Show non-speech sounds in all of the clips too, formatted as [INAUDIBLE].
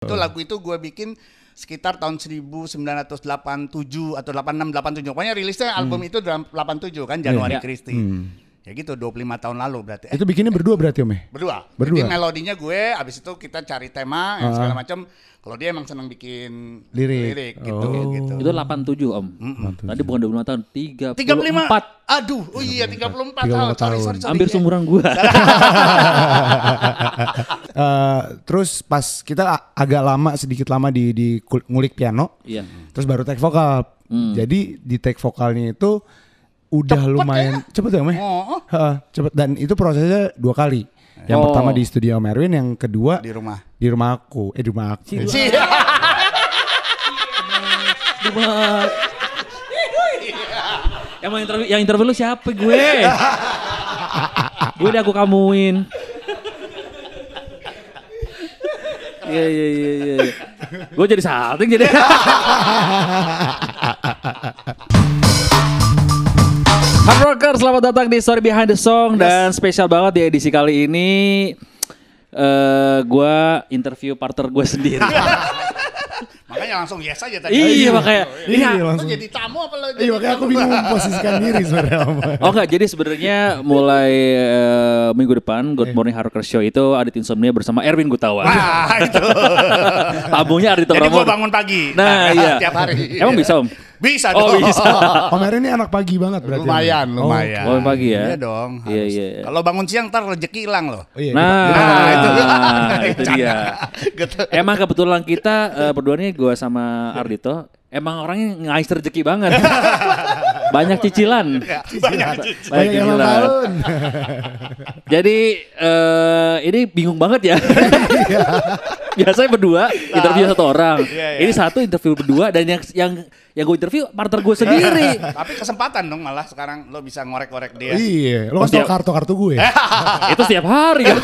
Itu lagu itu gue bikin sekitar tahun 1987 atau 86 87. Pokoknya rilisnya album itu dalam 87 kan Januari Iya. Christie. Ya gitu 25 tahun lalu berarti. Eh, Itu bikinnya berdua berarti Om ya? berdua. Berdua. Jadi melodinya gue, abis itu kita cari tema yang segala macam. Kalau dia emang seneng bikin Lirik. gitu Oh. gitu. Itu 87 Om. Tadi bukan 25 tahun, 34. 35. Aduh, oh iya 34 tahun. 34 Sorry, tahun. sorry, sorry. Hampir Iya. seumuran gua. [LAUGHS] [LAUGHS] Eh, terus pas kita agak lama sedikit lama di di ngulik piano, Iya. terus baru take vokal. Jadi di take vokalnya itu udah lumayan cepet ya, Meh? Oh, oh. Heeh, cepet dan itu prosesnya dua kali. Yang Oh. pertama di studio Om Erwin, yang kedua di rumah. di rumah aku, eh di rumah aku. Iya. Cuma yang mau interview, yang interview lu siapa gue? gue udah aku kamuin. Iya iya iya iya. Gue jadi salting jadi. [LAUGHS] Hard Rocker, selamat datang di Story Behind the Song dan spesial banget di edisi kali ini eh gue interview partner gue sendiri. [LAUGHS] Makanya langsung yes aja tadi. iya makanya. Iya, Ini langsung. Lu jadi tamu apa lo jadi Iya makanya aku bingung memposisikan diri sebenarnya. [LAUGHS] Oh enggak, jadi sebenarnya mulai eh, minggu depan Good Morning Hardcore Show itu Adit Insomnia bersama Erwin Gutawa. Wah, itu. [LAUGHS] Tamunya Ardito Jadi gua Pramono. bangun pagi. Nah, iya. Tiap hari. Emang bisa, Om? Bisa Oh, dong. bisa. [LAUGHS] Om Erwin ini anak pagi banget berarti. Lumayan, Oh, lumayan. Oh, pagi ya? Iya dong. Iya, harus. iya, iya. Kalau bangun siang ntar rezeki hilang loh. Oh iya. Nah, Nah, itu. [LAUGHS] itu dia. [LAUGHS] Gitu. Emang kebetulan kita eh, berdua nih gue sama Ardito emang orangnya ngais rezeki banget. Banyak cicilan. Ya, Banyak Banyak Banyak cicilan. tahun. Jadi eh ini bingung banget ya. Biasanya berdua interview satu orang. Iya, iya. Ini satu interview berdua dan yang yang yang gue interview partner gue sendiri. [LAUGHS] Tapi kesempatan dong malah sekarang lo bisa ngorek-ngorek dia. Iya, lo kasih kartu-kartu gue. [LAUGHS] Itu setiap hari [LAUGHS] kan.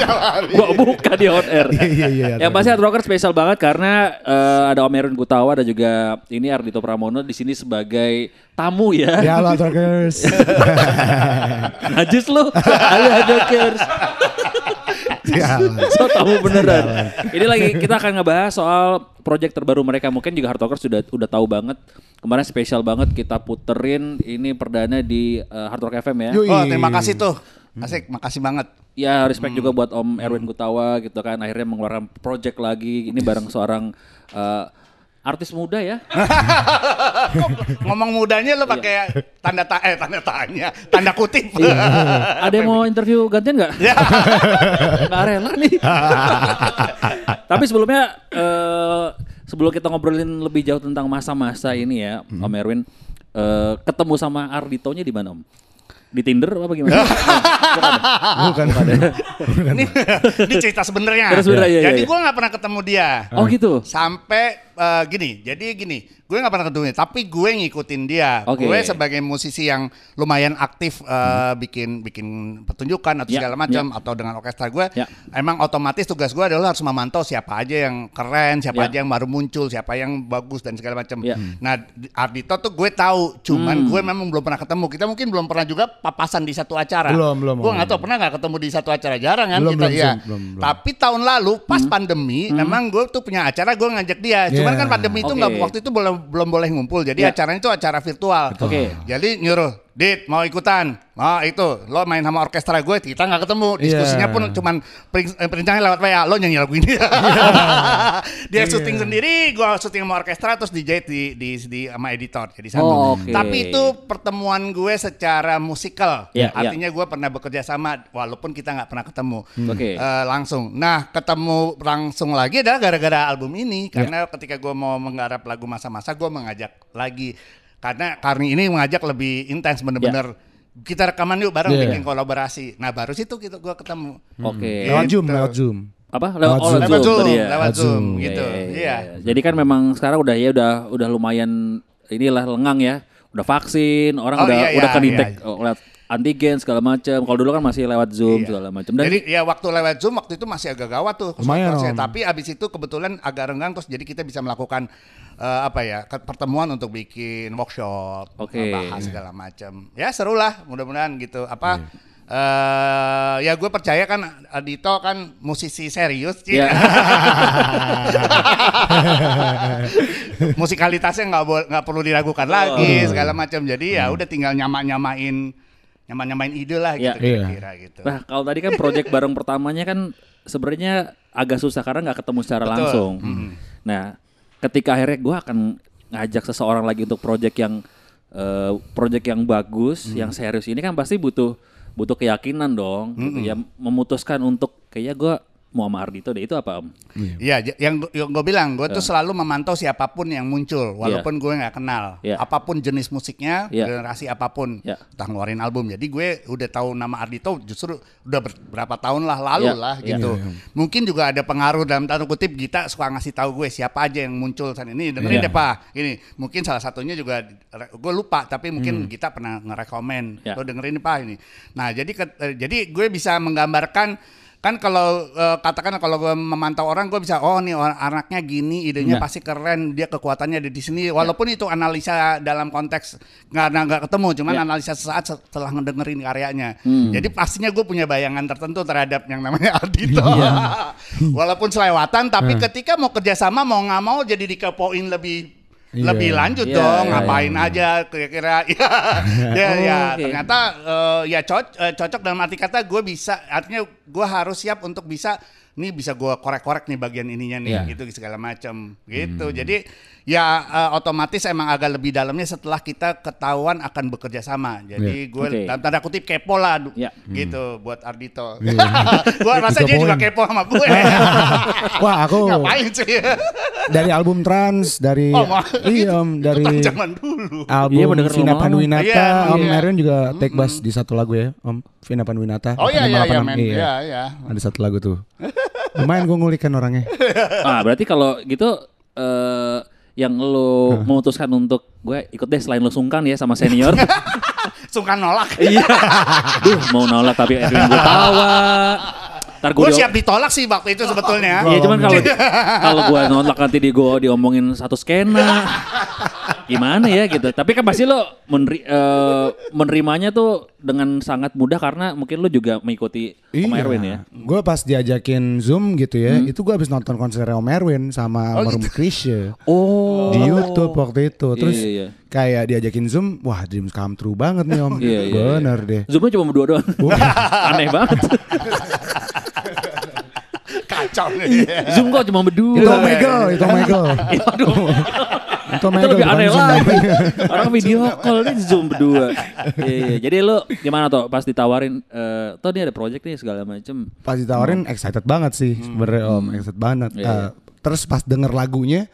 Gua buka di on air. Iya, iya, iya. Yang pasti Hard Rocker spesial banget karena eh, ada Om Erwin Gutawa dan juga ini Ardito Pramono di sini sebagai tamu ya. Ya halo Rockers. Najis lu. Halo Hard Rockers. Ya, [LAUGHS] so tamu beneran. Ini lagi kita akan ngebahas soal project terbaru mereka. Mungkin juga Hard Rockers sudah udah tahu banget. Kemarin spesial banget kita puterin ini perdana di eh, Hard Rock FM ya. Oh, terima kasih tuh. Asik, makasih banget. Ya respect juga buat Om Erwin Gutawa gitu kan akhirnya mengeluarkan project lagi ini bareng seorang eh, artis muda ya. [LAUGHS] Ngomong mudanya lo pakai tanda ta eh tanda tanya, tanda kutip. Ada yang mau interview gantian nggak? [LAUGHS] Nggak rela nih. [LAUGHS] Tapi sebelumnya eh, sebelum kita ngobrolin lebih jauh tentang masa-masa ini ya, Om Erwin eh, ketemu sama Arditonya di mana Om? Di Tinder apa gimana? Bukan. ini, ini cerita sebenarnya. Terus iya, Jadi iya. gua nggak pernah ketemu dia. oh gitu. Sampai eh, gini, jadi gini, gue nggak pernah ketemu dia, tapi gue ngikutin dia. Oke. Gue sebagai musisi yang lumayan aktif eh, bikin bikin pertunjukan atau Ya, segala macam atau dengan orkestra gue, Ya. emang otomatis tugas gue adalah harus memantau siapa aja yang keren, siapa Ya. aja yang baru muncul, siapa yang bagus dan segala macam. Ya. Nah, di- Ardito tuh gue tahu, cuman Hmm. gue memang belum pernah ketemu. Kita mungkin belum pernah juga papasan di satu acara. Belum, belum, Gue nggak tahu pernah nggak ketemu di satu acara jarang kan Belum, kita belum, ya. Belum, belum. Tapi tahun lalu pas Hmm. pandemi, memang gue tuh punya acara gue ngajak dia. Cuman kan pandemi itu nggak waktu itu belum belum boleh ngumpul. Jadi Yeah. acaranya itu acara virtual. Oke. Jadi nyuruh, Dit mau ikutan? Oh itu, lo main sama orkestra gue, kita nggak ketemu. Diskusinya Yeah. pun cuman eh, perintahnya lewat WA, lo nyanyi lagu ini. [LAUGHS] dia Iya. syuting sendiri, gue syuting sama orkestra terus dijahit di di, di sama editor. Jadi satu. Oh, oke. Tapi itu pertemuan gue secara musikal. Yeah, Artinya gue pernah bekerja sama walaupun kita nggak pernah ketemu. Oke. Eh, langsung. Nah, ketemu langsung lagi adalah gara-gara album ini karena ketika gue mau menggarap lagu masa-masa gue mengajak lagi karena Karni ini mengajak lebih intens bener-bener kita rekaman yuk bareng Yeah. bikin kolaborasi. Nah, baru situ kita gue ketemu. Oke. Lewat Gitu. Zoom, lewat Zoom. Apa? Lewat oh, Zoom. Lewat Zoom, tadi ya? lewat Lewat Zoom, Zoom. gitu. Iya, iya, Iya. iya. Jadi kan memang sekarang udah ya udah udah lumayan inilah lengang ya. Udah vaksin, orang Oh, udah iya, udah iya, kedetek iya. oh, lewat antigen segala macam. Kalau dulu kan masih lewat Zoom Iya. segala macam. Dan Jadi ya waktu lewat Zoom waktu itu masih agak gawat tuh Lumayan. Tapi abis itu kebetulan agak renggang terus jadi kita bisa melakukan eh, apa ya pertemuan untuk bikin workshop, Oke. bahas segala macam. Ya seru lah mudah-mudahan gitu. Apa eh ya gue percaya kan Adito kan musisi serius Ci. Ya. [LAUGHS] [LAUGHS] musikalitasnya nggak nggak perlu diragukan lagi segala macam jadi ya udah tinggal nyama nyamain nyama nyamain ide lah Ya. gitu Iya. kira-kira gitu Nah, kalau tadi kan project bareng pertamanya kan sebenarnya agak susah karena nggak ketemu secara Betul. langsung. Mm. Nah, ketika akhirnya gue akan ngajak seseorang lagi untuk project yang eh, project yang bagus, yang serius ini kan pasti butuh butuh keyakinan dong, gitu ya memutuskan untuk kayaknya gue mau sama Ardito deh itu apa om? Iya, j- yang, yang gue bilang, gue tuh selalu memantau siapa pun yang muncul, walaupun gue nggak kenal, Iya. apa pun jenis musiknya, Iya. generasi apa pun, Iya. entah ngeluarin album. Jadi gue udah tahu nama Ardito justru udah ber- berapa tahun lah lalu Iya, lah iya. gitu. Mungkin juga ada pengaruh dalam tanda kutip Gita suka ngasih tahu gue siapa aja yang muncul saat ini. Dengerin Iya. deh pak, ini mungkin salah satunya juga gue lupa, tapi mungkin Hmm. Gita pernah ngerekomen, Iya. lo dengerin nih pak ini. Nah jadi ke- eh, jadi gue bisa menggambarkan kan kalau eh, katakan kalau gue memantau orang gue bisa oh nih orang anaknya gini idenya Nah. pasti keren dia kekuatannya ada di sini walaupun itu analisa dalam konteks nggak nggak ketemu cuman Ya. analisa sesaat setelah ngedengerin karyanya Hmm. jadi pastinya gue punya bayangan tertentu terhadap yang namanya [LAUGHS] Ardito Iya. walaupun selewatan tapi ketika mau kerjasama mau nggak mau jadi dikepoin lebih Iya. lebih lanjut Iya, dong iya, ngapain aja kira-kira [LAUGHS] ya ya, Oh, ya oke. ternyata eh, ya co- eh, cocok dalam arti kata gue bisa artinya gue harus siap untuk bisa nih bisa gue korek-korek nih bagian ininya nih Iya. gitu segala macam gitu jadi ya eh, otomatis emang agak lebih dalamnya setelah kita ketahuan akan bekerja sama. Jadi gue Oke. dalam tanda kutip kepo lah Iya. gitu buat Ardito. [LAUGHS] Gue rasa dia juga kepo sama gue. [LAUGHS] Wah aku ngapain sih? [LAUGHS] dari album Trans dari Oh, iya om Itu dari zaman dulu. Iya, album mendengar Vina. Panwinata Iya, Om iya. Meron juga take bass di satu lagu ya Om Vina Panwinata oh iya iya iya 8586. men. Iya. Iya ada satu lagu tuh. Lumayan gue ngulikan orangnya. Ah berarti kalau gitu eh yang lo memutuskan untuk gue ikut deh selain lo sungkan ya sama senior. [LAUGHS] sungkan nolak Iya. Duh, mau nolak tapi Edwin gue tawa. Ntar gue siap ditolak sih waktu itu sebetulnya Iya cuman kalau [LAUGHS] kalau gue nolak nanti di gue diomongin satu skena. Gimana ya gitu. Tapi kan pasti lo meneri- eh, menerimanya tuh dengan sangat mudah karena mungkin lo juga mengikuti Om Erwin ya. Gue pas diajakin Zoom gitu ya, itu gue habis nonton konser Om Erwin sama Maroon Krisya Oh. di YouTube waktu itu. Terus Iya, iya. kayak diajakin Zoom, wah dreams come true banget nih Om. Iya, iya, Bener deh. Zoomnya cuma berdua doang. [LAUGHS] Aneh banget. [LAUGHS] kacau nih Zoom kok cuma berdua. Itu Omegle, itu Omegle. Iya, [LAUGHS] aduh. itu itu lebih aneh lagi. [LAUGHS] Orang video call ini zoom berdua. Iya, iya. Jadi lu gimana tuh pas ditawarin eh tuh dia ada project nih segala macem. Pas ditawarin excited banget sih sebenarnya Om, excited banget. Iya, Eh, Terus pas denger lagunya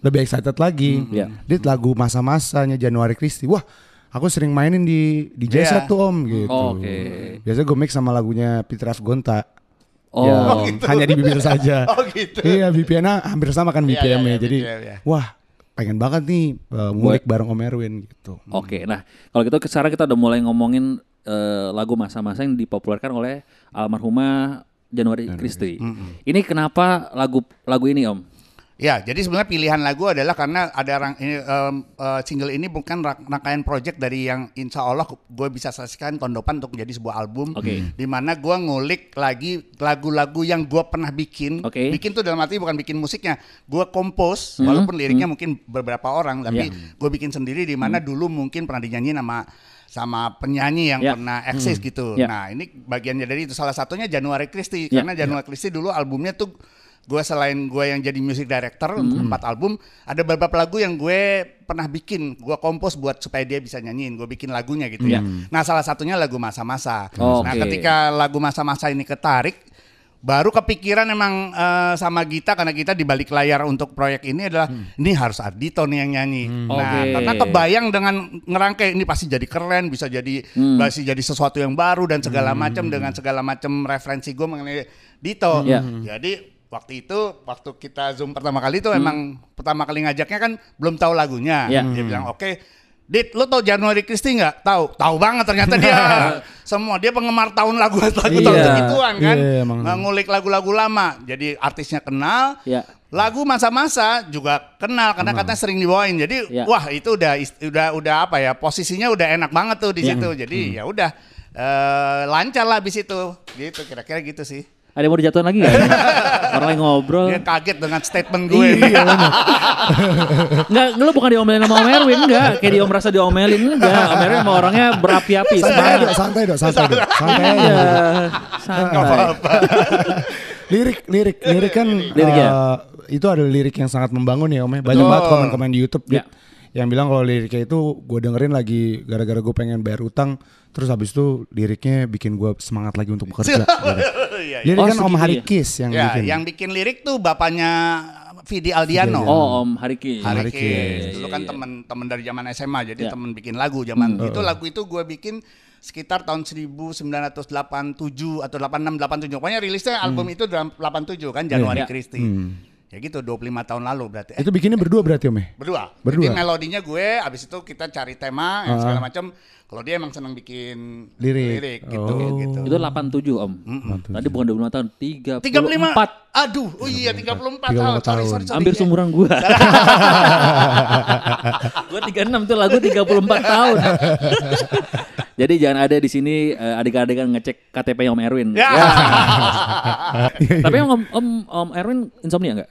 lebih excited lagi. Iya. Dia lagu masa-masanya Januari Kristi. Wah, aku sering mainin di di jazz Iya. tuh Om gitu. Oh, Oke. Biasanya gue mix sama lagunya Peter F. Gonta. Oh, Ya, [LAUGHS] hanya di bibir saja. [LAUGHS] Oh, gitu. Iya, BPM-nya hampir sama kan Iya, BPM-nya. iya, iya, Jadi, BPM, iya. wah, pengen banget nih uh, ngulik bareng Om Erwin gitu. Oke, nah kalau gitu sekarang kita udah mulai ngomongin eh, lagu masa-masa yang dipopulerkan oleh almarhumah Januari Kristi. Ini kenapa lagu lagu ini Om? Ya, jadi sebenarnya pilihan lagu adalah karena ada rang, ini, em, eh, single ini bukan rak- rangkaian project dari yang insya Allah gue bisa selesaikan kondopan untuk menjadi sebuah album. Oke. Di mana gue ngulik lagi lagu-lagu yang gue pernah bikin. Oke. Bikin tuh dalam arti bukan bikin musiknya, gue kompos, walaupun liriknya mungkin beberapa orang, tapi Iya. gue bikin sendiri di mana dulu mungkin pernah dinyanyi sama sama penyanyi yang Ya. pernah eksis gitu. Ya. Nah ini bagiannya dari itu salah satunya Januari Kristi Ya. karena Januari Kristi dulu albumnya tuh gue selain gue yang jadi music director Hmm. untuk empat album ada beberapa lagu yang gue pernah bikin gue kompos buat supaya dia bisa nyanyiin gue bikin lagunya gitu ya nah salah satunya lagu masa-masa Oh, nah ketika lagu masa-masa ini ketarik baru kepikiran emang eh, sama Gita karena kita di balik layar untuk proyek ini adalah ini harus Ardito nih yang nyanyi. Nah, Oke. karena kebayang dengan ngerangkai ini pasti jadi keren, bisa jadi pasti jadi sesuatu yang baru dan segala macam dengan segala macam referensi gue mengenai Dito. Ya. Jadi waktu itu waktu kita zoom pertama kali itu emang pertama kali ngajaknya kan belum tahu lagunya. Ya. Dia bilang oke. Dit, lo tau Januari Kristi nggak? Tahu, tahu banget ternyata dia [LAUGHS] semua dia penggemar tahun lagu lagu tahun Iya. segituan kan, Iya, emang. Nggak ngulik lagu-lagu lama. Jadi artisnya kenal, Ya. lagu masa-masa juga kenal karena katanya sering dibawain. Jadi Ya. wah itu udah udah udah apa ya posisinya udah enak banget tuh di Ya. situ. Jadi ya udah eh, lancar lah abis itu. Gitu kira-kira gitu sih. Ada yang mau dijatuhin lagi gak? [LAUGHS] Orang lagi ngobrol. Dia kaget dengan statement gue. Iya, bener. Enggak, [LAUGHS] lu bukan diomelin sama Om Erwin, enggak. Kayak dia merasa diomelin, enggak. Om Erwin sama orangnya berapi-api, santai dok, santai dok, santai dok, santai Iya, aja. santai. [LAUGHS] lirik, lirik, lirik kan Lirik ya? eh, itu adalah lirik yang sangat membangun ya Om. ya. Banyak banget komen-komen di YouTube Ya. Yang bilang kalau liriknya itu gue dengerin lagi gara-gara gue pengen bayar utang, terus habis itu liriknya bikin gue semangat lagi untuk bekerja. gitu. [LAUGHS] Iya, iya. Lirik Oh, kan Om segitu Harikis yang Ya, bikin. yang bikin lirik tuh bapaknya Vidi Aldiano. Oh, Om Hariki. Harikis. Harikis. Dulu Iya, kan iya. temen-temen dari zaman SMA, jadi Ya. temen bikin lagu zaman itu lagu itu gue bikin sekitar tahun 1987 atau 86 87. Pokoknya rilisnya album itu dalam 87 kan Januari Iya. Kristi. Ya gitu 25 tahun lalu berarti. Eh, Itu bikinnya berdua berarti Om ya? berdua. Berdua. Jadi melodinya gue, abis itu kita cari tema yang segala macam. Kalau dia emang seneng bikin Lirik. gitu, Oh. gitu. Itu 87, Om. Tadi bukan 25 tahun, 34. 35. Aduh, oh iya 34 tahun. 34 Sorry, tahun. sorry, sorry. Hampir Ya. seumuran gua. [LAUGHS] gua 36 tuh lagu 34 tahun. [LAUGHS] Jadi jangan ada di sini eh, adik-adik ngecek KTP Om Erwin. Ya. Tapi Om, Om Om Erwin insomnia enggak?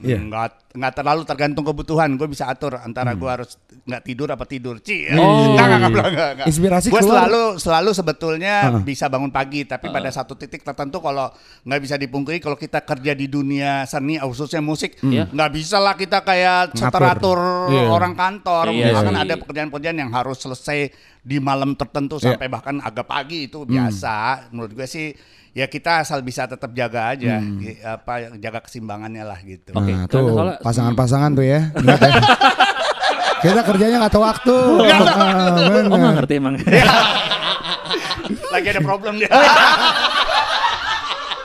Iya. Enggak enggak terlalu tergantung kebutuhan. Gue bisa atur antara gue harus nggak tidur apa tidur. Ci. Oh. Enggak, enggak, enggak, enggak, enggak. Inspirasi Gue selalu selalu sebetulnya bisa bangun pagi, tapi pada satu titik tertentu kalau nggak bisa dipungkiri kalau kita kerja di dunia seni khususnya musik, Iya. nggak bisa lah kita kayak seteratur Iya. orang kantor. Iya Misalkan sih. ada pekerjaan-pekerjaan yang harus selesai di malam tertentu Iya. sampai bahkan agak pagi itu biasa. Menurut gue sih ya kita asal bisa tetap jaga aja, Gi- apa jaga keseimbangannya lah gitu. Oke, Nah, karena tuh soalnya- pasangan-pasangan tuh ya. [LAUGHS] Ingat ya. Kita kerjanya nggak tahu waktu. [LAUGHS] Ah, Oh nggak ngerti emang. [LAUGHS] Lagi ada problem dia.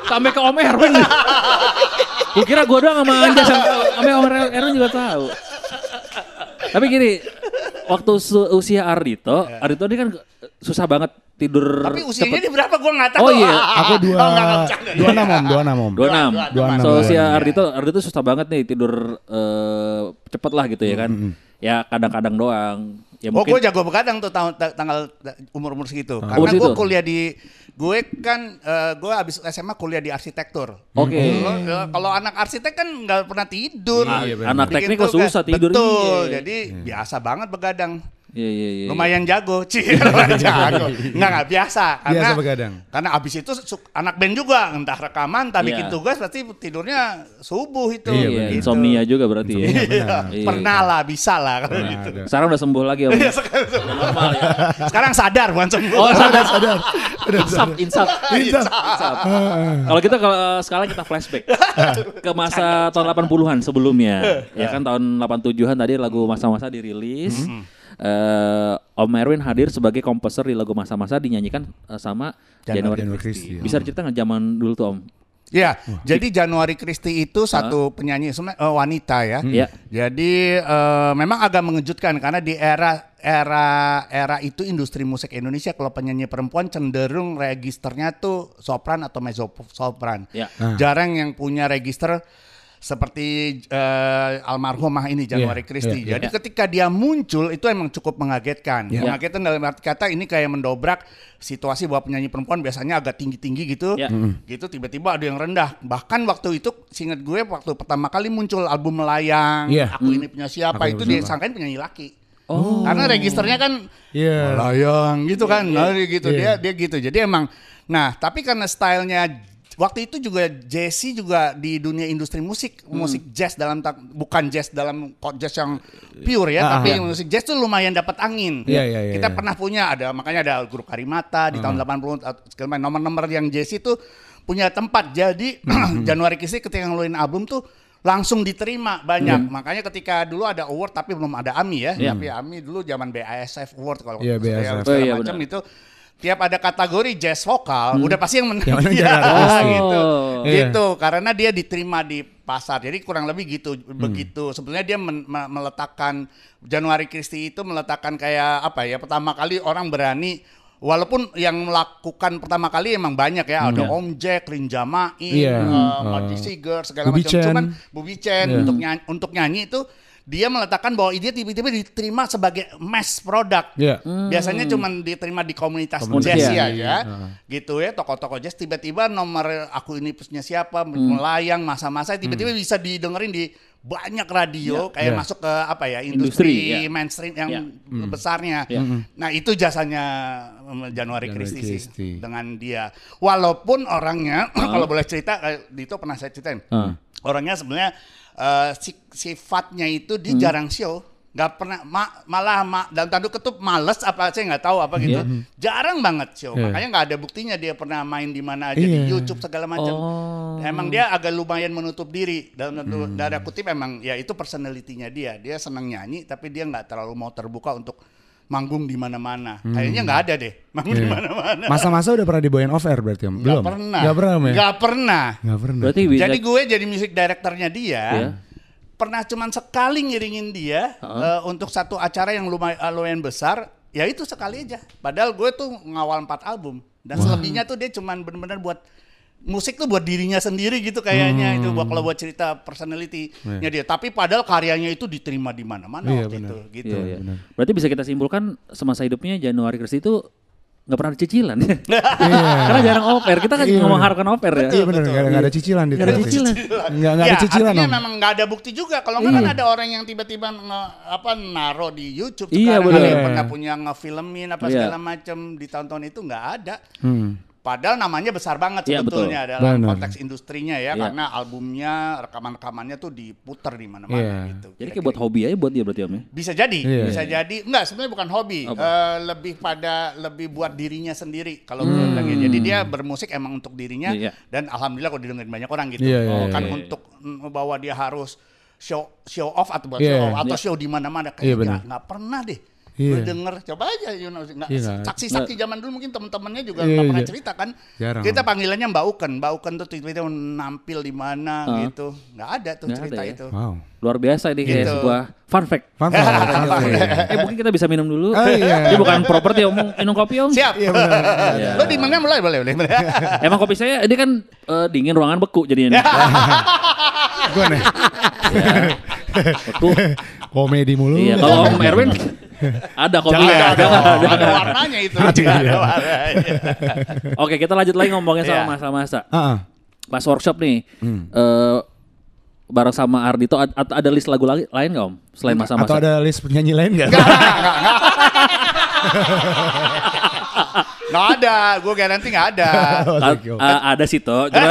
Sampai ke Om Erwin. Gue kira gue doang sama tahu. Sampai Om Erwin juga tahu. Tapi gini, waktu usia Ardito, Ardito ini kan susah banget tidur Tapi usianya cepet. dia berapa gua nggak tahu. Oh iya, [LAUGHS] Aku dua, Oh, dua enam om, dua enam om. 26. Dua, dua, dua, so dua, usia. Ardito, Ardito susah banget nih tidur eh, cepet lah gitu ya kan. Ya kadang-kadang doang. Ya Oh, gue jago begadang tuh tahun ta- tanggal umur-umur segitu. Oh, Karena gue kuliah di gue kan eh, gue abis SMA kuliah di arsitektur. Oke. Kalau- eh, Kalau anak arsitek kan nggak pernah tidur. Iya, benar. Anak Bikin teknik kok susah tidur, Betul. iya. Jadi biasa banget begadang. Iya iya iya. Lumayan jago, [LAUGHS] Ci. Lumayan jago. Enggak enggak biasa karena Biasa begadang. Karena abis itu su- anak band juga entah rekaman, entah Iya. bikin tugas pasti tidurnya subuh itu. Iya, Iya, Gitu. insomnia juga berarti ya. Iya, Iya. pernah lah, bisa lah kalau Nah, gitu. ada. Sekarang udah sembuh lagi om. Normal ya. Sekarang sadar bukan sembuh. Oh sadar. [LAUGHS] Sadar. Udah Insap, insap. Insap. Insap. Kalau kita kalau sekarang kita flashback [LAUGHS] ke masa tahun 80-an sebelumnya. Ya kan tahun 87-an tadi lagu masa-masa dirilis. Eh, Om Erwin hadir sebagai komposer di lagu masa-masa dinyanyikan eh, sama Januari, Januari Christie. Christie. Bisa cerita nggak zaman dulu tuh Om? Ya, jadi Januari Christie itu satu penyanyi sebenarnya eh, wanita ya. Iya. Jadi eh, memang agak mengejutkan karena di era era era itu industri musik Indonesia kalau penyanyi perempuan cenderung registernya tuh sopran atau mezzo sopran. Ya. Jarang yang punya register seperti eh, almarhumah ini Januari Iya, Christie. iya, Jadi ketika dia muncul itu emang cukup mengagetkan. Iya. Mengagetkan dalam arti kata ini kayak mendobrak situasi bahwa penyanyi perempuan biasanya agak tinggi-tinggi gitu. Iya. Gitu tiba-tiba ada yang rendah. Bahkan waktu itu seingat gue waktu pertama kali muncul album Melayang, Iya. Aku ini punya siapa Aku itu disangkain penyanyi laki. Oh. Karena registernya kan Iya. Melayang gitu kan. Nah, dia gitu Iya. dia dia gitu. Jadi emang nah, tapi karena stylenya waktu itu juga Jesse juga di dunia industri musik, Hmm. musik jazz dalam bukan jazz dalam kok jazz yang pure ya, Ah, tapi ah. musik jazz tuh lumayan dapat angin. Iya, iya, iya, Kita iya. pernah punya ada makanya ada grup Karimata di tahun 80 atau segala nomor-nomor yang Jesse tuh punya tempat. Jadi Hmm. [CLEARS THROAT] Januari Kisi ketika ngeluarin album tuh langsung diterima banyak. Makanya ketika dulu ada award tapi belum ada AMI ya. Iya. Tapi AMI dulu zaman BASF Award kalau Iya, segala BASF. Oh, iya, macam benar. itu tiap ada kategori jazz vokal udah pasti yang menang Yang dia. Januari Christie. gitu. Oh. Iya. Gitu karena dia diterima di pasar. Jadi kurang lebih gitu begitu. Sebenarnya dia men- me- meletakkan Januari Christie itu meletakkan kayak apa ya pertama kali orang berani Walaupun yang melakukan pertama kali emang banyak ya, ada Iya. Om Jack, Iya. eh, Uh, Marty Seeger segala Bubi macam. Chen. Cuman Bubi Chen Iya. untuk nyanyi, untuk nyanyi itu dia meletakkan bahwa dia tiba-tiba diterima sebagai mass product. Iya. Biasanya cuma diterima di komunitas, Komunitas, jazz iya, ya, ya. gitu ya toko-toko jazz tiba-tiba nomor aku ini punya siapa melayang masa-masa tiba-tiba bisa didengerin di banyak radio kayak Iya. masuk ke apa ya industri, Industri, ya. mainstream yang Ya. besarnya. Ya. Nah itu jasanya um, Januari Januari Christie sih dengan dia. Walaupun orangnya [CLEARS THROAT] kalau boleh cerita kayak Dito pernah saya ceritain. Ah. Orangnya sebenarnya eh, si- sifatnya itu dia jarang show. nggak pernah ma- malah ma- dalam tanda kutip males apa saya nggak tahu apa gitu jarang banget show Iya. makanya nggak ada buktinya dia pernah main di mana aja di Iya. YouTube segala macam Oh. emang dia agak lumayan menutup diri dalam tanda tanda kutip emang ya itu personalitinya dia dia senang nyanyi tapi dia nggak terlalu mau terbuka untuk manggung di mana-mana kayaknya nggak ada deh manggung di Iya. mana-mana Masa-masa udah pernah dibawain off air berarti Om? Belum? pernah Nggak pernah Om ya? nggak pernah Nggak pernah. Berarti bisa jadi gue jadi music directornya dia Iya. pernah cuman sekali ngiringin dia eh, untuk satu acara yang lumayan, lumayan besar ya itu sekali aja padahal gue tuh ngawal empat album dan selebihnya tuh dia cuman bener-bener buat musik tuh buat dirinya sendiri gitu kayaknya itu buat kalau buat cerita personality-nya dia tapi padahal karyanya itu diterima di mana-mana Iya, waktu benar. itu gitu Iya, iya. Berarti bisa kita simpulkan semasa hidupnya Januari Christie itu nggak pernah ada cicilan [LAUGHS] ya. Karena jarang oper. Kita kan Iya, ngomong harapkan oper ya. Iya benar, nggak ada, ada cicilan di Nggak ada cicilan. Ada ya, cicilan artinya Om. memang nggak ada bukti juga. Kalau nggak kan ada orang yang tiba-tiba nge- apa naro di YouTube Iya, sekarang yang Iya. pernah punya ngefilmin apa Iya. segala macam di tahun-tahun itu nggak ada. Hmm. Padahal namanya besar banget Iya, sebetulnya dalam Benar. konteks industrinya ya, Iya. karena albumnya, rekaman-rekamannya tuh diputer di mana-mana Iya. gitu. Jadi kayak buat hobi aja buat dia berarti Om ya. bisa jadi, Iya. bisa jadi. Enggak, sebenarnya bukan hobi. Eh, lebih pada lebih buat dirinya sendiri. Kalau gue bilang ya. Jadi dia bermusik emang untuk dirinya Hmm. Iya. dan alhamdulillah kalau didengerin banyak orang gitu. Iya, iya, Bukan iya. untuk bahwa dia harus show show off atau buat Iya. show off atau show di mana-mana Iya, kayak nggak nggak pernah deh. Gue Iya. denger coba aja you know, nggak- Iya, nggak- saksi-saksi zaman dulu mungkin teman-temannya juga Iya, nggak pernah iya. cerita kan. Jarang. Kita panggilannya Mbak Uken. Mbak Uken tuh tiba-tiba nampil di mana Ah. gitu. Nggak ada tuh Nggak cerita ada ya. itu. Wow. Luar biasa ini kayak Gitu. sebuah fun fact. Fun fact, fun fact. eh mungkin kita bisa minum dulu. Oh, iya. [LAUGHS] Ini bukan properti Om, minum kopi Om. Siap. Iya benar. Iya. Lo di mana mulai boleh boleh. [LAUGHS] Emang kopi saya ini kan eh, dingin ruangan beku jadinya. nih. [LAUGHS] Gue nih. beku. Komedi mulu. Iya, kalau Om Erwin ada kopi Jangan, ada, ada, ada, ada warnanya itu. Ada warnanya. Oke, kita lanjut lagi ngomongin soal Iya. masa-masa. Ah. Pas workshop nih, Hmm. eh, bareng sama Ardito, ad- ad- ada list lagu lagi lain nggak Om? Selain Atau masa-masa. ada list penyanyi lain nggak? Nggak ada, gue garanti nggak ada. [LAUGHS] Oh, ada sih toh, cuman,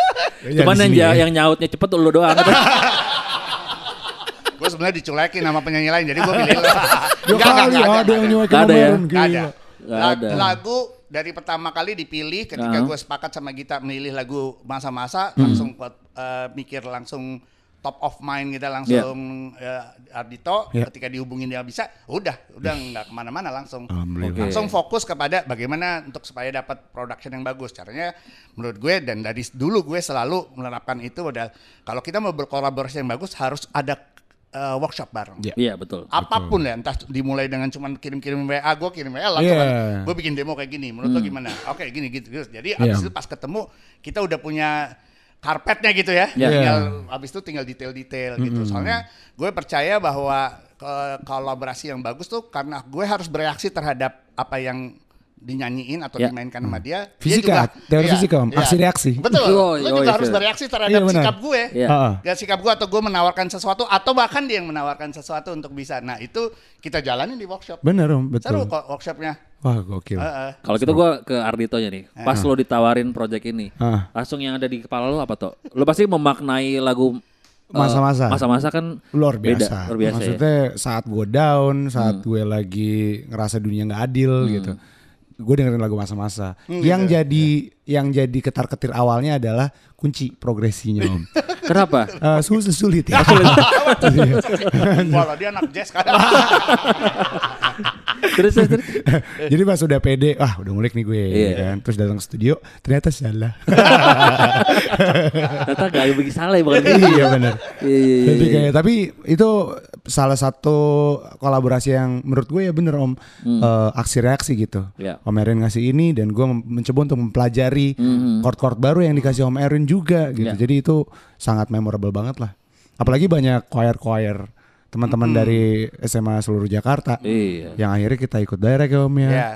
[LAUGHS] cuman yang, ya. yang nyautnya cepet lu doang. [LAUGHS] sebenarnya diculekin sama penyanyi lain, jadi gue pilih [LAUGHS] lo. Dua kali ada yang nyuekin ada ya? ada. ada. Lagu dari pertama kali dipilih ketika gue sepakat sama Gita memilih lagu masa-masa Hmm. langsung eh, mikir langsung top of mind kita langsung eh, Ardito Iya. ketika dihubungin dia bisa udah udah nggak ke mana-mana langsung langsung fokus kepada bagaimana untuk supaya dapat production yang bagus caranya menurut gue dan dari dulu gue selalu menerapkan itu adalah kalau kita mau berkolaborasi yang bagus harus ada eh, workshop bareng Iya. Iya betul. apa pun ya entah dimulai dengan cuman kirim-kirim WA gue kirim WA lah cuman gue bikin demo kayak gini menurut lo gimana oke gini gitu, gitu. jadi abis Iya. itu pas ketemu kita udah punya karpetnya gitu ya Iya. tinggal abis itu tinggal detail-detail gitu soalnya gue percaya bahwa ke- kolaborasi yang bagus tuh karena gue harus bereaksi terhadap apa yang dinyanyiin atau Ya. dimainkan sama dia dia Fisika, teori fisika, Om. Aksi reaksi. betul Oh, lo oh, juga iya, harus iya. bereaksi terhadap Iya, benar. sikap gue Iya. Ah, ah. Gak sikap gue atau gue menawarkan sesuatu atau bahkan dia yang menawarkan sesuatu untuk bisa. Nah itu kita jalanin di workshop. Bener om, Seru betul. kok workshopnya. Wah gokil. Heeh. Kalau gitu gua ke Arditonya nih. Pas lo ditawarin project ini, Ah. langsung yang ada di kepala lo apa tuh? Lo pasti memaknai lagu eh, Masa-masa. Masa-masa kan Luar beda, biasa. luar biasa ya. Maksudnya saat gue down, saat gue lagi ngerasa dunia nggak adil gitu. Gue dengerin lagu masa-masa. yang jadi yang jadi ketar-ketir awalnya adalah kunci progresinya om. [LAUGHS] Kenapa? Eh, susah sulit ya. [LAUGHS] Kalau [LAUGHS] dia anak jazz kan. Terus terus. [LAUGHS] Jadi pas udah pede, ah udah ngulik nih gue, Iya. kan. terus datang ke studio, ternyata salah. [LAUGHS] Ternyata gak begitu salah ya bukan [LAUGHS] iya benar. Iya iya iya. Jadi kayak tapi itu salah satu kolaborasi yang menurut gue ya bener om Eh, aksi reaksi gitu. Iya. Om Erin ngasih ini dan gue mencoba untuk mempelajari chord-chord baru yang dikasih Om Erin juga gitu. Iya. Jadi itu sangat memorable banget lah. Apalagi banyak choir-choir teman-teman dari SMA seluruh Jakarta. Iya. Yang akhirnya kita ikut direct ya Om ya. Iya.